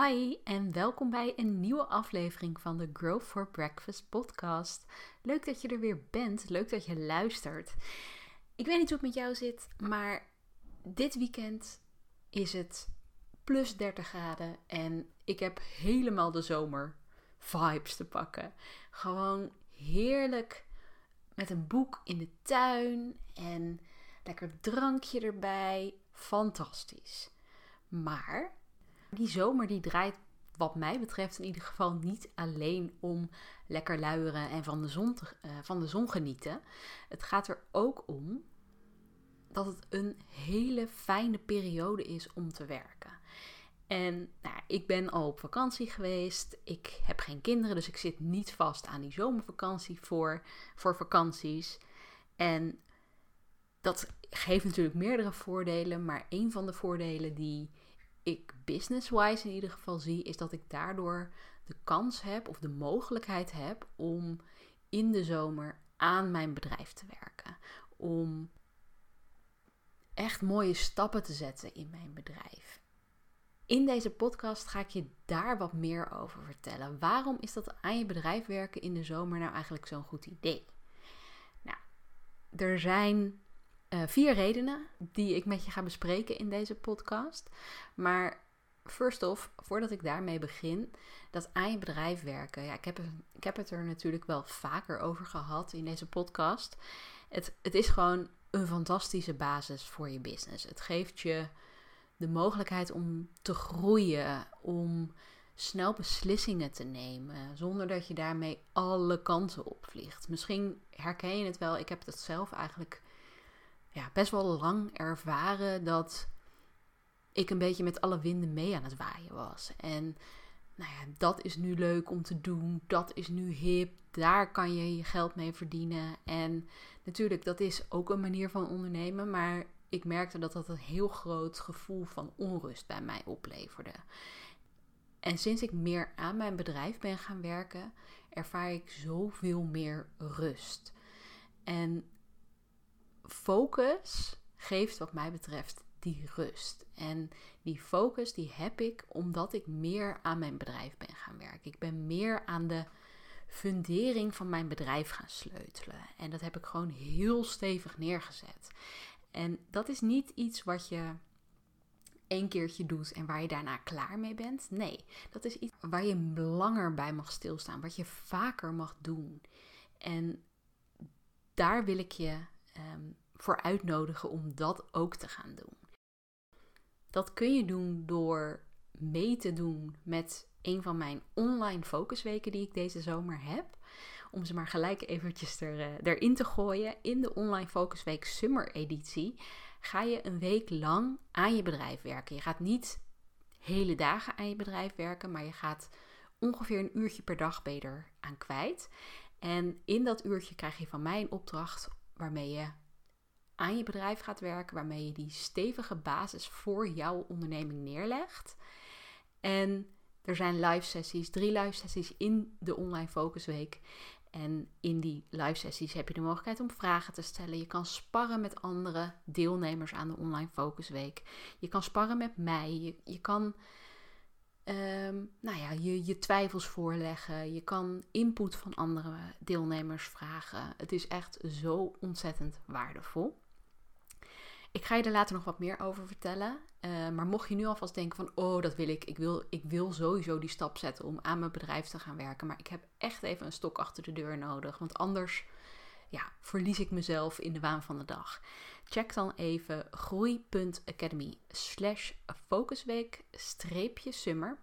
Hi en welkom bij een nieuwe aflevering van de Grow for Breakfast podcast. Leuk dat je er weer bent, leuk dat je luistert. Ik weet niet hoe het met jou zit, maar dit weekend is het plus 30 graden en ik heb helemaal de zomer vibes te pakken. Gewoon heerlijk met een boek in de tuin en lekker drankje erbij. Fantastisch. Maar die zomer die draait wat mij betreft in ieder geval niet alleen om lekker luieren en van de zon, te, uh, van de zon genieten. Het gaat er ook om dat het een hele fijne periode is om te werken. En nou, ik ben al op vakantie geweest. Ik heb geen kinderen, dus ik zit niet vast aan die zomervakantie voor, voor vakanties. En dat geeft natuurlijk meerdere voordelen, maar een van de voordelen die ik business-wise in ieder geval zie, is dat ik daardoor de kans heb of de mogelijkheid heb om in de zomer aan mijn bedrijf te werken. Om echt mooie stappen te zetten in mijn bedrijf. In deze podcast ga ik je daar wat meer over vertellen. Waarom is dat aan je bedrijf werken in de zomer nou eigenlijk zo'n goed idee? Nou, er zijn uh, vier redenen die ik met je ga bespreken in deze podcast. Maar first off, voordat ik daarmee begin, dat aan je bedrijf werken. Ja, ik heb, ik heb het er natuurlijk wel vaker over gehad in deze podcast. Het, het is gewoon een fantastische basis voor je business. Het geeft je de mogelijkheid om te groeien, om snel beslissingen te nemen, zonder dat je daarmee alle kanten opvliegt. Misschien herken je het wel, ik heb het zelf eigenlijk ja, best wel lang ervaren dat ik een beetje met alle winden mee aan het waaien was. En nou ja, dat is nu leuk om te doen, dat is nu hip, daar kan je je geld mee verdienen. En natuurlijk, dat is ook een manier van ondernemen, maar ik merkte dat dat een heel groot gevoel van onrust bij mij opleverde. En sinds ik meer aan mijn bedrijf ben gaan werken, ervaar ik zoveel meer rust. En focus geeft wat mij betreft die rust. En die focus die heb ik omdat ik meer aan mijn bedrijf ben gaan werken. Ik ben meer aan de fundering van mijn bedrijf gaan sleutelen. En dat heb ik gewoon heel stevig neergezet. En dat is niet iets wat je één keertje doet en waar je daarna klaar mee bent. Nee, dat is iets waar je langer bij mag stilstaan, wat je vaker mag doen. En daar wil ik je um, voor uitnodigen om dat ook te gaan doen. Dat kun je doen door mee te doen met een van mijn online focusweken die ik deze zomer heb. Om ze maar gelijk eventjes er, uh, erin te gooien. In de online focusweek summer editie ga je een week lang aan je bedrijf werken. Je gaat niet hele dagen aan je bedrijf werken, maar je gaat ongeveer een uurtje per dag beter aan kwijt. En in dat uurtje krijg je van mij een opdracht waarmee je aan je bedrijf gaat werken, waarmee je die stevige basis voor jouw onderneming neerlegt. En er zijn live sessies, drie live sessies in de online focusweek. En in die live sessies heb je de mogelijkheid om vragen te stellen. Je kan sparren met andere deelnemers aan de online focusweek. Je kan sparren met mij. Je, je kan um, nou ja, je, je twijfels voorleggen. Je kan input van andere deelnemers vragen. Het is echt zo ontzettend waardevol. Ik ga je er later nog wat meer over vertellen. Uh, maar mocht je nu alvast denken van, oh, dat wil ik. Ik wil, ik wil sowieso die stap zetten om aan mijn bedrijf te gaan werken. Maar ik heb echt even een stok achter de deur nodig. Want anders ja, verlies ik mezelf in de waan van de dag. Check dan even groei.academy slash focusweek streepje summer.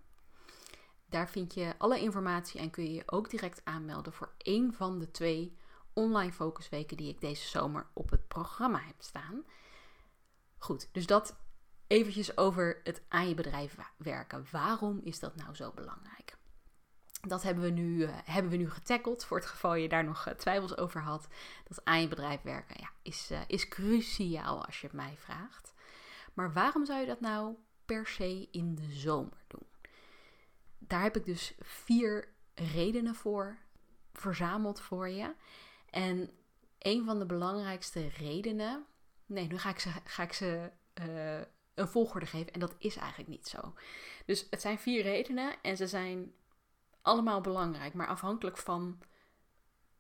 Daar vind je alle informatie en kun je je ook direct aanmelden voor één van de twee online focusweken die ik deze zomer op het programma heb staan. Goed, dus dat eventjes over het aan je bedrijf werken. Waarom is dat nou zo belangrijk? Dat hebben we nu, uh, hebben we nu getackeld. Voor het geval je daar nog uh, twijfels over had. Dat aan je bedrijf werken ja, is, uh, is cruciaal als je het mij vraagt. Maar waarom zou je dat nou per se in de zomer doen? Daar heb ik dus vier redenen voor verzameld voor je. En een van de belangrijkste redenen. Nee, nu ga ik ze, ga ik ze een volgorde geven. En dat is eigenlijk niet zo. Dus het zijn vier redenen en ze zijn allemaal belangrijk. Maar afhankelijk van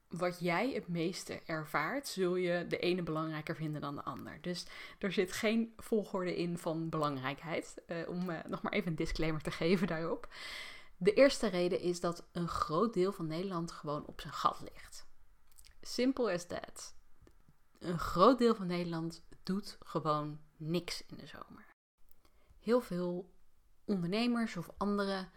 wat jij het meeste ervaart, zul je de ene belangrijker vinden dan de ander. Dus er zit geen volgorde in van belangrijkheid. Uh, om uh, nog maar even een disclaimer te geven daarop. De eerste reden is dat een groot deel van Nederland gewoon op zijn gat ligt. Simple as that. Een groot deel van Nederland doet gewoon niks in de zomer. Heel veel ondernemers of andere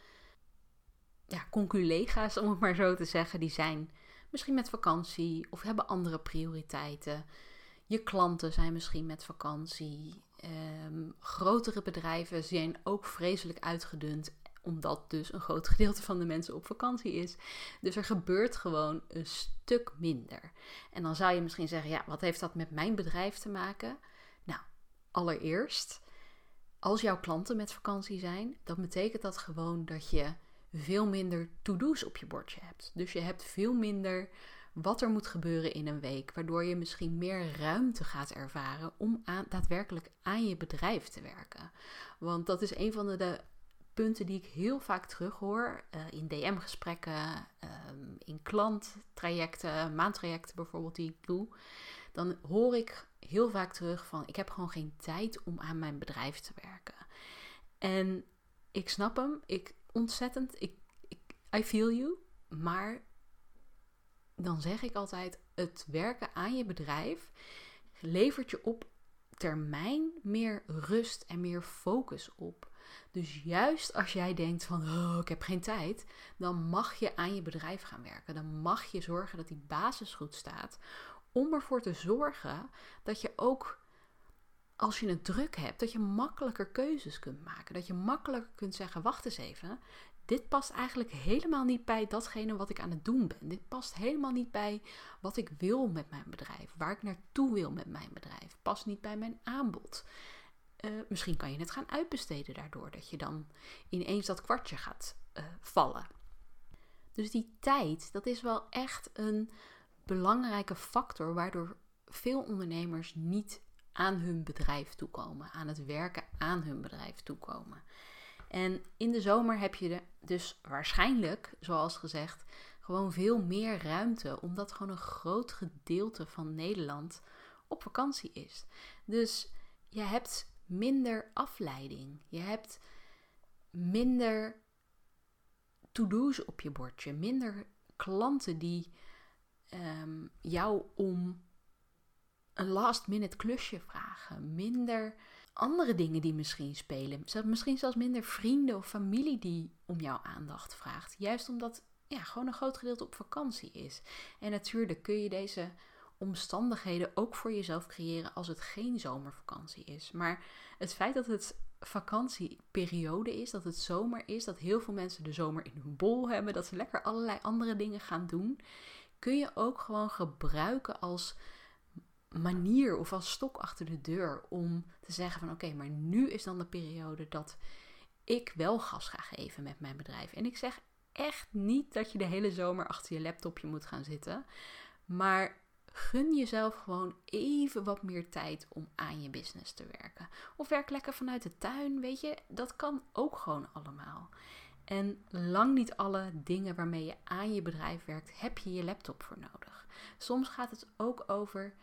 ja, conculega's, om het maar zo te zeggen, die zijn misschien met vakantie of hebben andere prioriteiten. Je klanten zijn misschien met vakantie. Ehm, grotere bedrijven zijn ook vreselijk uitgedund, omdat dus een groot gedeelte van de mensen op vakantie is. Dus er gebeurt gewoon een stuk minder. En dan zou je misschien zeggen: ja, wat heeft dat met mijn bedrijf te maken? Nou, allereerst, als jouw klanten met vakantie zijn, dan betekent dat gewoon dat je veel minder to-do's op je bordje hebt. Dus je hebt veel minder wat er moet gebeuren in een week, waardoor je misschien meer ruimte gaat ervaren om aan, daadwerkelijk aan je bedrijf te werken. Want dat is een van de, punten die ik heel vaak terughoor uh, in DM-gesprekken, um, in klanttrajecten, maandtrajecten bijvoorbeeld die ik doe. Dan hoor ik heel vaak terug van ik heb gewoon geen tijd om aan mijn bedrijf te werken. En ik snap hem, ik ontzettend. Ik, ik, I feel you. Maar dan zeg ik altijd: het werken aan je bedrijf levert je op termijn meer rust en meer focus op. Dus juist als jij denkt van oh, ik heb geen tijd, dan mag je aan je bedrijf gaan werken. Dan mag je zorgen dat die basis goed staat. Om ervoor te zorgen dat je ook als je het druk hebt, dat je makkelijker keuzes kunt maken. Dat je makkelijker kunt zeggen: wacht eens even. Dit past eigenlijk helemaal niet bij datgene wat ik aan het doen ben. Dit past helemaal niet bij wat ik wil met mijn bedrijf. Waar ik naartoe wil met mijn bedrijf. Past niet bij mijn aanbod. Uh, misschien kan je het gaan uitbesteden daardoor. Dat je dan ineens dat kwartje gaat uh, vallen. Dus die tijd, dat is wel echt een belangrijke factor waardoor veel ondernemers niet aan hun bedrijf toekomen, aan het werken aan hun bedrijf toekomen. En in de zomer heb je dus waarschijnlijk, zoals gezegd, gewoon veel meer ruimte, omdat gewoon een groot gedeelte van Nederland op vakantie is. Dus je hebt minder afleiding, je hebt minder to-do's op je bordje, minder klanten die um, jou om een last minute klusje vragen. Minder andere dingen die misschien spelen. Misschien zelfs minder vrienden of familie die om jouw aandacht vraagt. Juist omdat ja, gewoon een groot gedeelte op vakantie is. En natuurlijk kun je deze omstandigheden ook voor jezelf creëren als het geen zomervakantie is. Maar het feit dat het vakantieperiode is, dat het zomer is, dat heel veel mensen de zomer in hun bol hebben, dat ze lekker allerlei andere dingen gaan doen, kun je ook gewoon gebruiken als manier of als stok achter de deur om te zeggen van oké, maar nu is dan de periode dat ik wel gas ga geven met mijn bedrijf. En ik zeg echt niet dat je de hele zomer achter je laptopje moet gaan zitten, maar gun jezelf gewoon even wat meer tijd om aan je business te werken. Of werk lekker vanuit de tuin, weet je, dat kan ook gewoon allemaal. En lang niet alle dingen waarmee je aan je bedrijf werkt, heb je je laptop voor nodig. Soms gaat het ook over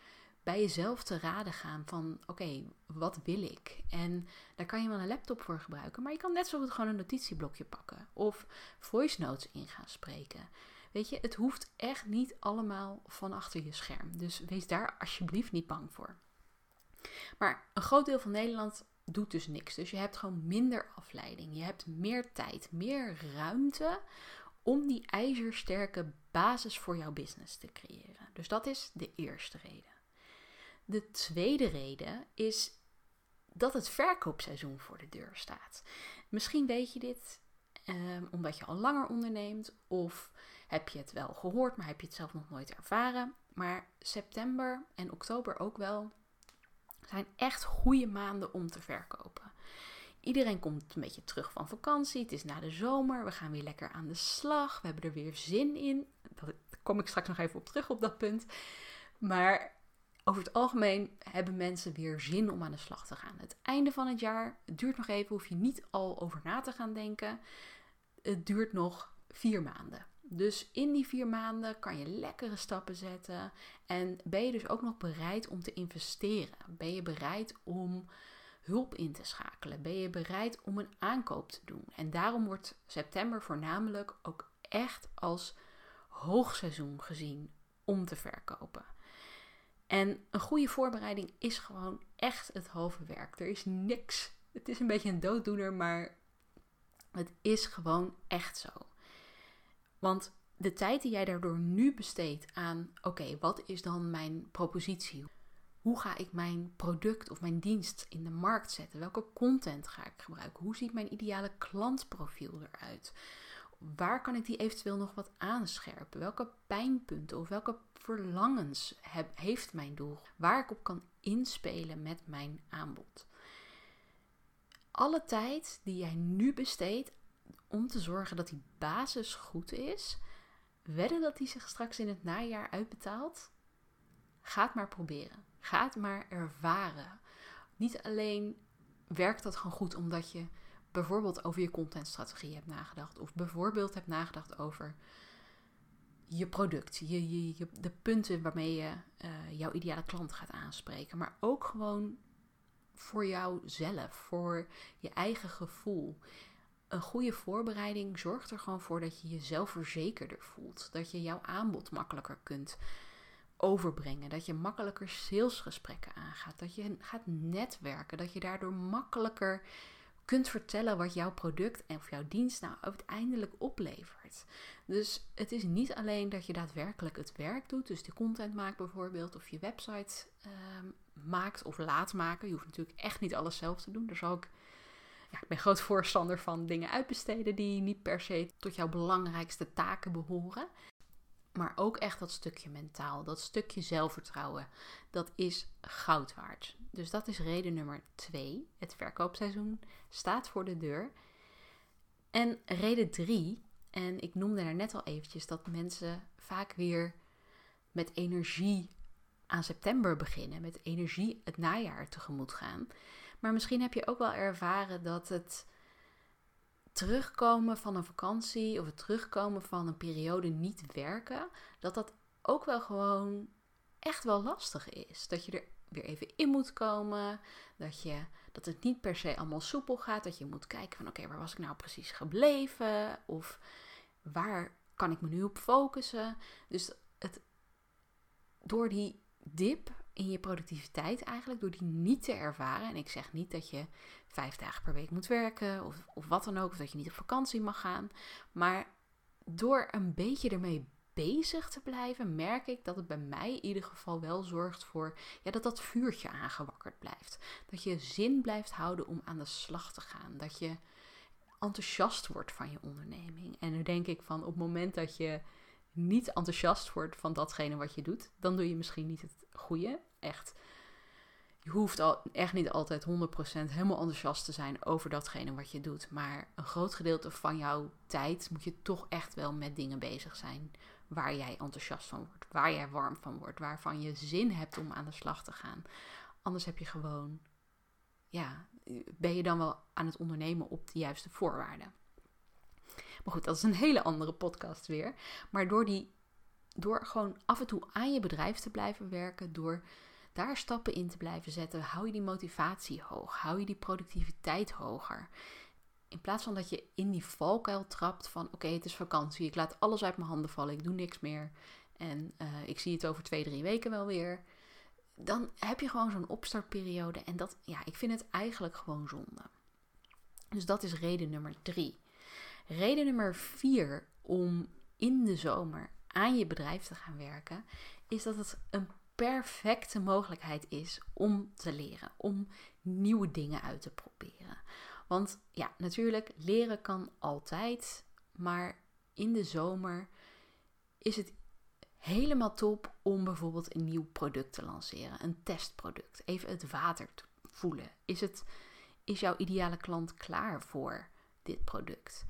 bij jezelf te raden gaan van oké, wat wil ik? En daar kan je wel een laptop voor gebruiken, maar je kan net zo goed gewoon een notitieblokje pakken of voice notes in gaan spreken. Weet je, het hoeft echt niet allemaal van achter je scherm. Dus wees daar alsjeblieft niet bang voor. Maar een groot deel van Nederland doet dus niks. Dus je hebt gewoon minder afleiding. Je hebt meer tijd, meer ruimte om die ijzersterke basis voor jouw business te creëren. Dus dat is de eerste reden. De tweede reden is dat het verkoopseizoen voor de deur staat. Misschien weet je dit um, omdat je al langer onderneemt of heb je het wel gehoord, maar heb je het zelf nog nooit ervaren. Maar september en oktober ook wel zijn echt goede maanden om te verkopen. Iedereen komt een beetje terug van vakantie. Het is na de zomer. We gaan weer lekker aan de slag. We hebben er weer zin in. Daar kom ik straks nog even op terug op dat punt. Maar over het algemeen hebben mensen weer zin om aan de slag te gaan. Het einde van het jaar duurt nog even, hoef je niet al over na te gaan denken. Het duurt nog vier maanden. Dus in die vier maanden kan je lekkere stappen zetten. En ben je dus ook nog bereid om te investeren? Ben je bereid om hulp in te schakelen? Ben je bereid om een aankoop te doen? En daarom wordt september voornamelijk ook echt als hoogseizoen gezien om te verkopen. En een goede voorbereiding is gewoon echt het halve werk. Er is niks. Het is een beetje een dooddoener, maar het is gewoon echt zo. Want de tijd die jij daardoor nu besteedt aan, oké, wat is dan mijn propositie? Hoe ga ik mijn product of mijn dienst in de markt zetten? Welke content ga ik gebruiken? Hoe ziet mijn ideale klantprofiel eruit? Waar kan ik die eventueel nog wat aanscherpen? Welke pijnpunten of welke verlangens heeft mijn doel? Waar ik op kan inspelen met mijn aanbod. Alle tijd die jij nu besteedt om te zorgen dat die basis goed is, wedden dat die zich straks in het najaar uitbetaalt? Ga maar proberen. Ga het maar ervaren. Niet alleen werkt dat gewoon goed omdat je bijvoorbeeld over je contentstrategie hebt nagedacht. Of bijvoorbeeld hebt nagedacht over je product. Je, je, de punten waarmee je uh, jouw ideale klant gaat aanspreken. Maar ook gewoon voor jouzelf. Voor je eigen gevoel. Een goede voorbereiding zorgt er gewoon voor dat je jezelf verzekerder voelt. Dat je jouw aanbod makkelijker kunt overbrengen. Dat je makkelijker salesgesprekken aangaat. Dat je gaat netwerken. Dat je daardoor makkelijker kunt vertellen wat jouw product of jouw dienst nou uiteindelijk oplevert. Dus het is niet alleen dat je daadwerkelijk het werk doet, dus de content maakt bijvoorbeeld, of je website ehm, maakt of laat maken. Je hoeft natuurlijk echt niet alles zelf te doen. Daar zal ik, ja, ik ben groot voorstander van dingen uitbesteden die niet per se tot jouw belangrijkste taken behoren. Maar ook echt dat stukje mentaal, dat stukje zelfvertrouwen, dat is goud waard. Dus dat is reden nummer twee. Het verkoopseizoen staat voor de deur. En reden drie, en ik noemde daar net al eventjes dat mensen vaak weer met energie aan september beginnen, met energie het najaar tegemoet gaan. Maar misschien heb je ook wel ervaren dat het terugkomen van een vakantie of het terugkomen van een periode niet werken, dat dat ook wel gewoon echt wel lastig is. Dat je er weer even in moet komen, dat, je, dat het niet per se allemaal soepel gaat, dat je moet kijken van oké, waar was ik nou precies gebleven of waar kan ik me nu op focussen. Dus het, door die dip in je productiviteit eigenlijk, door die niet te ervaren. En ik zeg niet dat je vijf dagen per week moet werken of, of wat dan ook, of dat je niet op vakantie mag gaan. Maar door een beetje ermee bezig te blijven, merk ik dat het bij mij in ieder geval wel zorgt voor ja, dat dat vuurtje aangewakkerd blijft. Dat je zin blijft houden om aan de slag te gaan. Dat je enthousiast wordt van je onderneming. En nu denk ik van op het moment dat je niet enthousiast wordt van datgene wat je doet, dan doe je misschien niet het goede. Echt. Je hoeft al, echt niet altijd 100% helemaal enthousiast te zijn over datgene wat je doet. Maar een groot gedeelte van jouw tijd moet je toch echt wel met dingen bezig zijn waar jij enthousiast van wordt, waar jij warm van wordt, waarvan je zin hebt om aan de slag te gaan. Anders heb je gewoon, ja, ben je dan wel aan het ondernemen op de juiste voorwaarden. Maar goed, dat is een hele andere podcast weer. Maar door, die, door gewoon af en toe aan je bedrijf te blijven werken, door daar stappen in te blijven zetten, hou je die motivatie hoog, hou je die productiviteit hoger. In plaats van dat je in die valkuil trapt van oké, het is vakantie, ik laat alles uit mijn handen vallen, ik doe niks meer en uh, ik zie het over twee, drie weken wel weer. Dan heb je gewoon zo'n opstartperiode en dat, ja, ik vind het eigenlijk gewoon zonde. Dus dat is reden nummer drie. Reden nummer vier om in de zomer aan je bedrijf te gaan werken, is dat het een perfecte mogelijkheid is om te leren, om nieuwe dingen uit te proberen. Want ja, natuurlijk, leren kan altijd, maar in de zomer is het helemaal top om bijvoorbeeld een nieuw product te lanceren, een testproduct, even het water te voelen. Is, het, is jouw ideale klant klaar voor dit product?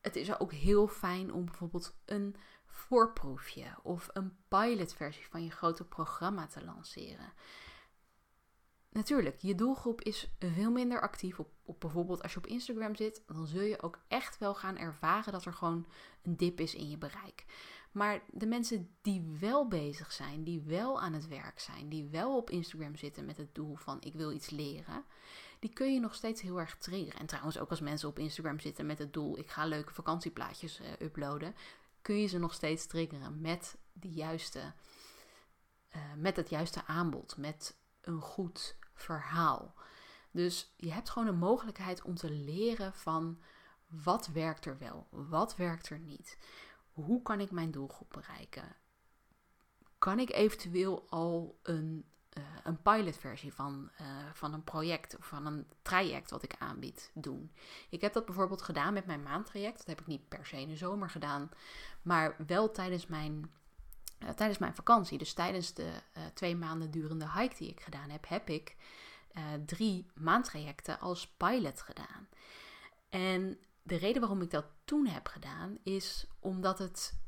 Het is ook heel fijn om bijvoorbeeld een voorproefje of een pilotversie van je grote programma te lanceren. Natuurlijk, je doelgroep is veel minder actief op, op bijvoorbeeld als je op Instagram zit, dan zul je ook echt wel gaan ervaren dat er gewoon een dip is in je bereik. Maar de mensen die wel bezig zijn, die wel aan het werk zijn, die wel op Instagram zitten met het doel van ik wil iets leren, die kun je nog steeds heel erg triggeren. En trouwens ook als mensen op Instagram zitten met het doel ik ga leuke vakantieplaatjes uh, uploaden, kun je ze nog steeds triggeren met, de juiste, uh, met het juiste aanbod, met een goed verhaal. Dus je hebt gewoon een mogelijkheid om te leren van wat werkt er wel, wat werkt er niet. Hoe kan ik mijn doelgroep bereiken? Kan ik eventueel al een, uh, een pilotversie van, uh, van een project of van een traject wat ik aanbied doen? Ik heb dat bijvoorbeeld gedaan met mijn maandtraject. Dat heb ik niet per se in de zomer gedaan, maar wel tijdens mijn, uh, tijdens mijn vakantie. Dus tijdens de twee maanden durende hike die ik gedaan heb, heb ik drie maandtrajecten als pilot gedaan. En de reden waarom ik dat toen heb gedaan is omdat het.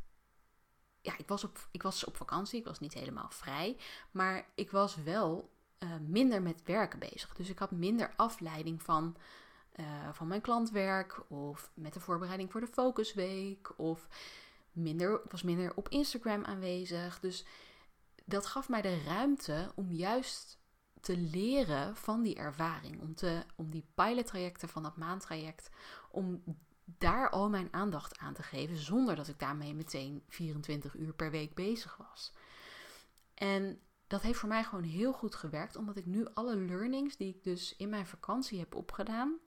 Ja, ik was op, ik was op vakantie, ik was niet helemaal vrij, maar ik was wel uh, minder met werken bezig. Dus ik had minder afleiding van, uh, van mijn klantwerk of met de voorbereiding voor de focusweek of minder, ik was minder op Instagram aanwezig. Dus dat gaf mij de ruimte om juist te leren van die ervaring. Om, te, om die pilottrajecten van dat maandtraject, om daar al mijn aandacht aan te geven, zonder dat ik daarmee meteen 24 uur per week bezig was. En dat heeft voor mij gewoon heel goed gewerkt, omdat ik nu alle learnings die ik dus in mijn vakantie heb opgedaan,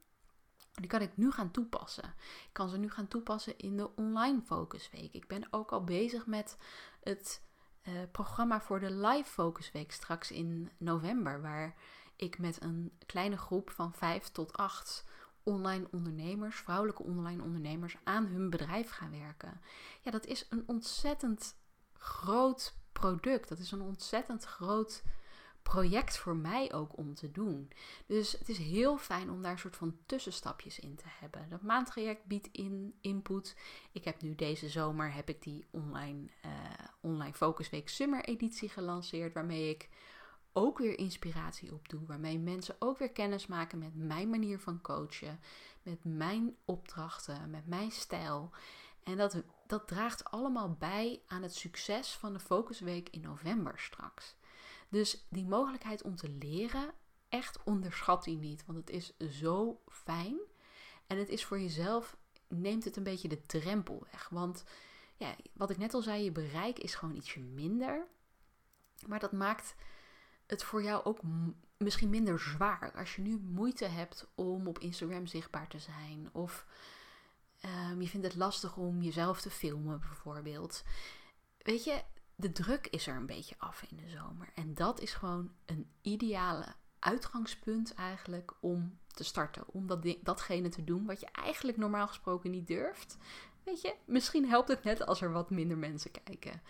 die kan ik nu gaan toepassen. Ik kan ze nu gaan toepassen in de online focusweek. Ik ben ook al bezig met het uh, programma voor de live focusweek straks in november, waar ik met een kleine groep van 5 tot 8 online ondernemers, vrouwelijke online ondernemers, aan hun bedrijf gaan werken. Ja, dat is een ontzettend groot product. Dat is een ontzettend groot project voor mij ook om te doen. Dus het is heel fijn om daar een soort van tussenstapjes in te hebben. Dat maandtraject biedt in input. Ik heb nu deze zomer heb ik die online, uh, online Focusweek Summer editie gelanceerd, waarmee ik ook weer inspiratie op doe. Waarmee mensen ook weer kennis maken met mijn manier van coachen, met mijn opdrachten, met mijn stijl. En dat, dat draagt allemaal bij aan het succes van de Focusweek in november straks. Dus die mogelijkheid om te leren, echt onderschat die niet. Want het is zo fijn. En het is voor jezelf, neemt het een beetje de drempel weg. Want ja, wat ik net al zei, je bereik is gewoon ietsje minder. Maar dat maakt het voor jou ook misschien minder zwaar. Als je nu moeite hebt om op Instagram zichtbaar te zijn. Of um, je vindt het lastig om jezelf te filmen bijvoorbeeld. Weet je, de druk is er een beetje af in de zomer. En dat is gewoon een ideale uitgangspunt eigenlijk om te starten. Om dat, datgene te doen wat je eigenlijk normaal gesproken niet durft. Weet je, misschien helpt het net als er wat minder mensen kijken.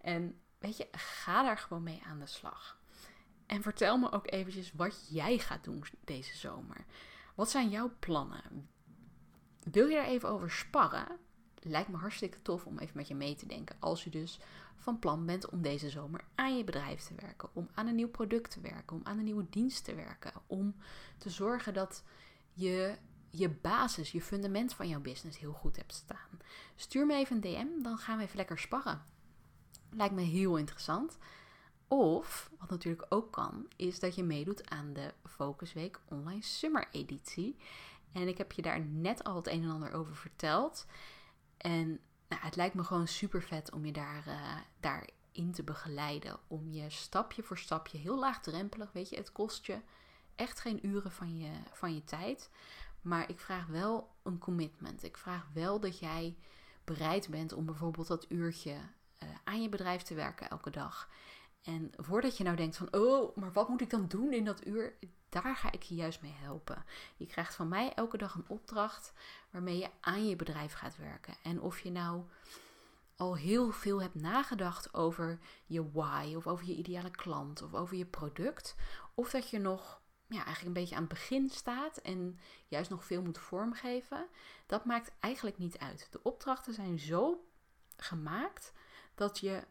En weet je, ga daar gewoon mee aan de slag. En vertel me ook eventjes wat jij gaat doen deze zomer. Wat zijn jouw plannen? Wil je daar even over sparren? Lijkt me hartstikke tof om even met je mee te denken. Als je dus van plan bent om deze zomer aan je bedrijf te werken, om aan een nieuw product te werken, om aan een nieuwe dienst te werken, om te zorgen dat je je basis, je fundament van jouw business heel goed hebt staan. Stuur me even een DM, dan gaan we even lekker sparren. Lijkt me heel interessant. Of, wat natuurlijk ook kan, is dat je meedoet aan de Focusweek Online Summer Editie. En ik heb je daar net al het een en ander over verteld. En nou, het lijkt me gewoon super vet om je daar, uh, daarin te begeleiden. Om je stapje voor stapje, heel laagdrempelig, weet je, het kost je echt geen uren van je, van je tijd. Maar ik vraag wel een commitment. Ik vraag wel dat jij bereid bent om bijvoorbeeld dat uurtje uh, aan je bedrijf te werken elke dag. En voordat je nou denkt van, oh, maar wat moet ik dan doen in dat uur? Daar ga ik je juist mee helpen. Je krijgt van mij elke dag een opdracht waarmee je aan je bedrijf gaat werken. En of je nou al heel veel hebt nagedacht over je why, of over je ideale klant, of over je product, of dat je nog ja, eigenlijk een beetje aan het begin staat en juist nog veel moet vormgeven, dat maakt eigenlijk niet uit. De opdrachten zijn zo gemaakt dat je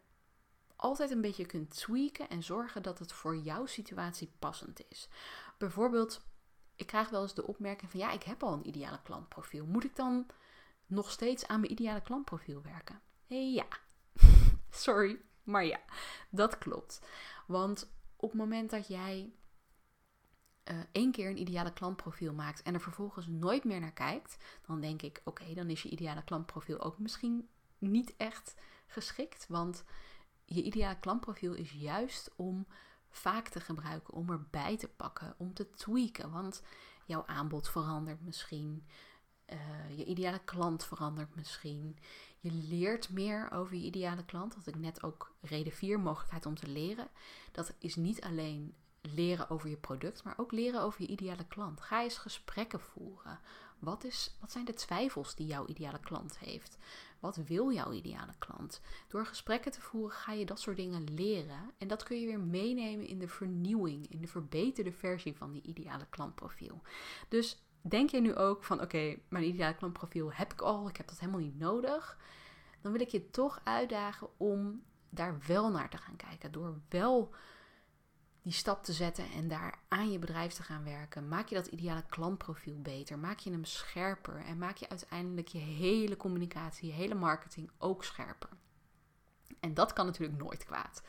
altijd een beetje kunt tweaken en zorgen dat het voor jouw situatie passend is. Bijvoorbeeld, ik krijg wel eens de opmerking van ja, ik heb al een ideale klantprofiel. Moet ik dan nog steeds aan mijn ideale klantprofiel werken? Ja, sorry, maar ja, dat klopt. Want op het moment dat jij uh, één keer een ideale klantprofiel maakt en er vervolgens nooit meer naar kijkt, dan denk ik: oké, dan is je ideale klantprofiel ook misschien niet echt geschikt. Want je ideale klantprofiel is juist om vaak te gebruiken, om erbij te pakken, om te tweaken. Want jouw aanbod verandert misschien. Uh, je ideale klant verandert misschien. Je leert meer over je ideale klant. Wat ik net ook reden 4 mogelijkheid om te leren. Dat is niet alleen leren over je product, maar ook leren over je ideale klant. Ga eens gesprekken voeren. Wat, is, wat zijn de twijfels die jouw ideale klant heeft? Wat wil jouw ideale klant? Door gesprekken te voeren ga je dat soort dingen leren. En dat kun je weer meenemen in de vernieuwing, in de verbeterde versie van die ideale klantprofiel. Dus denk je nu ook van oké, mijn ideale klantprofiel heb ik al, ik heb dat helemaal niet nodig. Dan wil ik je toch uitdagen om daar wel naar te gaan kijken. Door wel die stap te zetten en daar aan je bedrijf te gaan werken. Maak je dat ideale klantprofiel beter. Maak je hem scherper. En maak je uiteindelijk je hele communicatie, je hele marketing ook scherper. En dat kan natuurlijk nooit kwaad.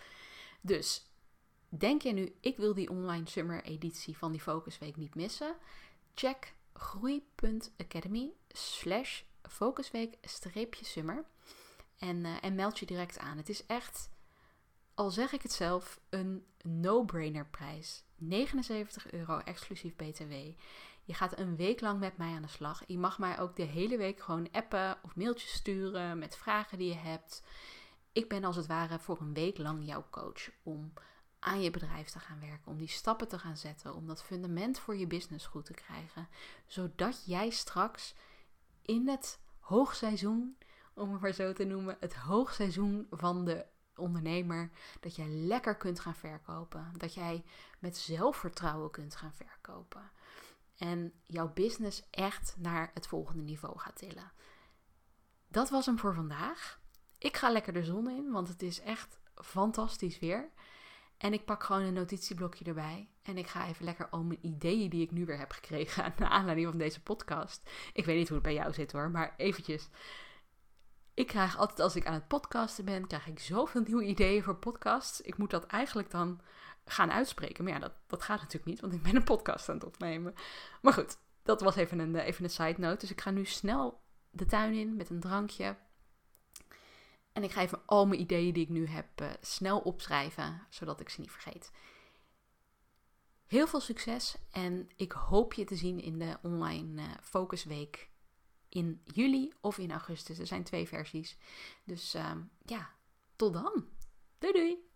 Dus denk je nu, ik wil die online summer editie van die Focusweek niet missen? Check groei.academy slash focusweek-summer en, uh, en meld je direct aan. Het is echt al zeg ik het zelf, een no-brainer prijs. 79 euro exclusief BTW. Je gaat een week lang met mij aan de slag. Je mag mij ook de hele week gewoon appen of mailtjes sturen met vragen die je hebt. Ik ben als het ware voor een week lang jouw coach om aan je bedrijf te gaan werken, om die stappen te gaan zetten, om dat fundament voor je business goed te krijgen, zodat jij straks in het hoogseizoen, om het maar zo te noemen, het hoogseizoen van de ondernemer, dat jij lekker kunt gaan verkopen. Dat jij met zelfvertrouwen kunt gaan verkopen. En jouw business echt naar het volgende niveau gaat tillen. Dat was hem voor vandaag. Ik ga lekker de zon in, want het is echt fantastisch weer. En ik pak gewoon een notitieblokje erbij. En ik ga even lekker al mijn ideeën die ik nu weer heb gekregen. Naar aanleiding van deze podcast. Ik weet niet hoe het bij jou zit hoor. Maar eventjes. Ik krijg altijd als ik aan het podcasten ben, krijg ik zoveel nieuwe ideeën voor podcasts. Ik moet dat eigenlijk dan gaan uitspreken. Maar ja, dat, dat gaat natuurlijk niet, want ik ben een podcast aan het opnemen. Maar goed, dat was even een, even een side note. Dus ik ga nu snel de tuin in met een drankje. En ik ga even al mijn ideeën die ik nu heb uh, snel opschrijven, zodat ik ze niet vergeet. Heel veel succes en ik hoop je te zien in de online uh, focusweek in juli of in augustus. Er zijn twee versies. Dus uh, ja, tot dan. Doei doei!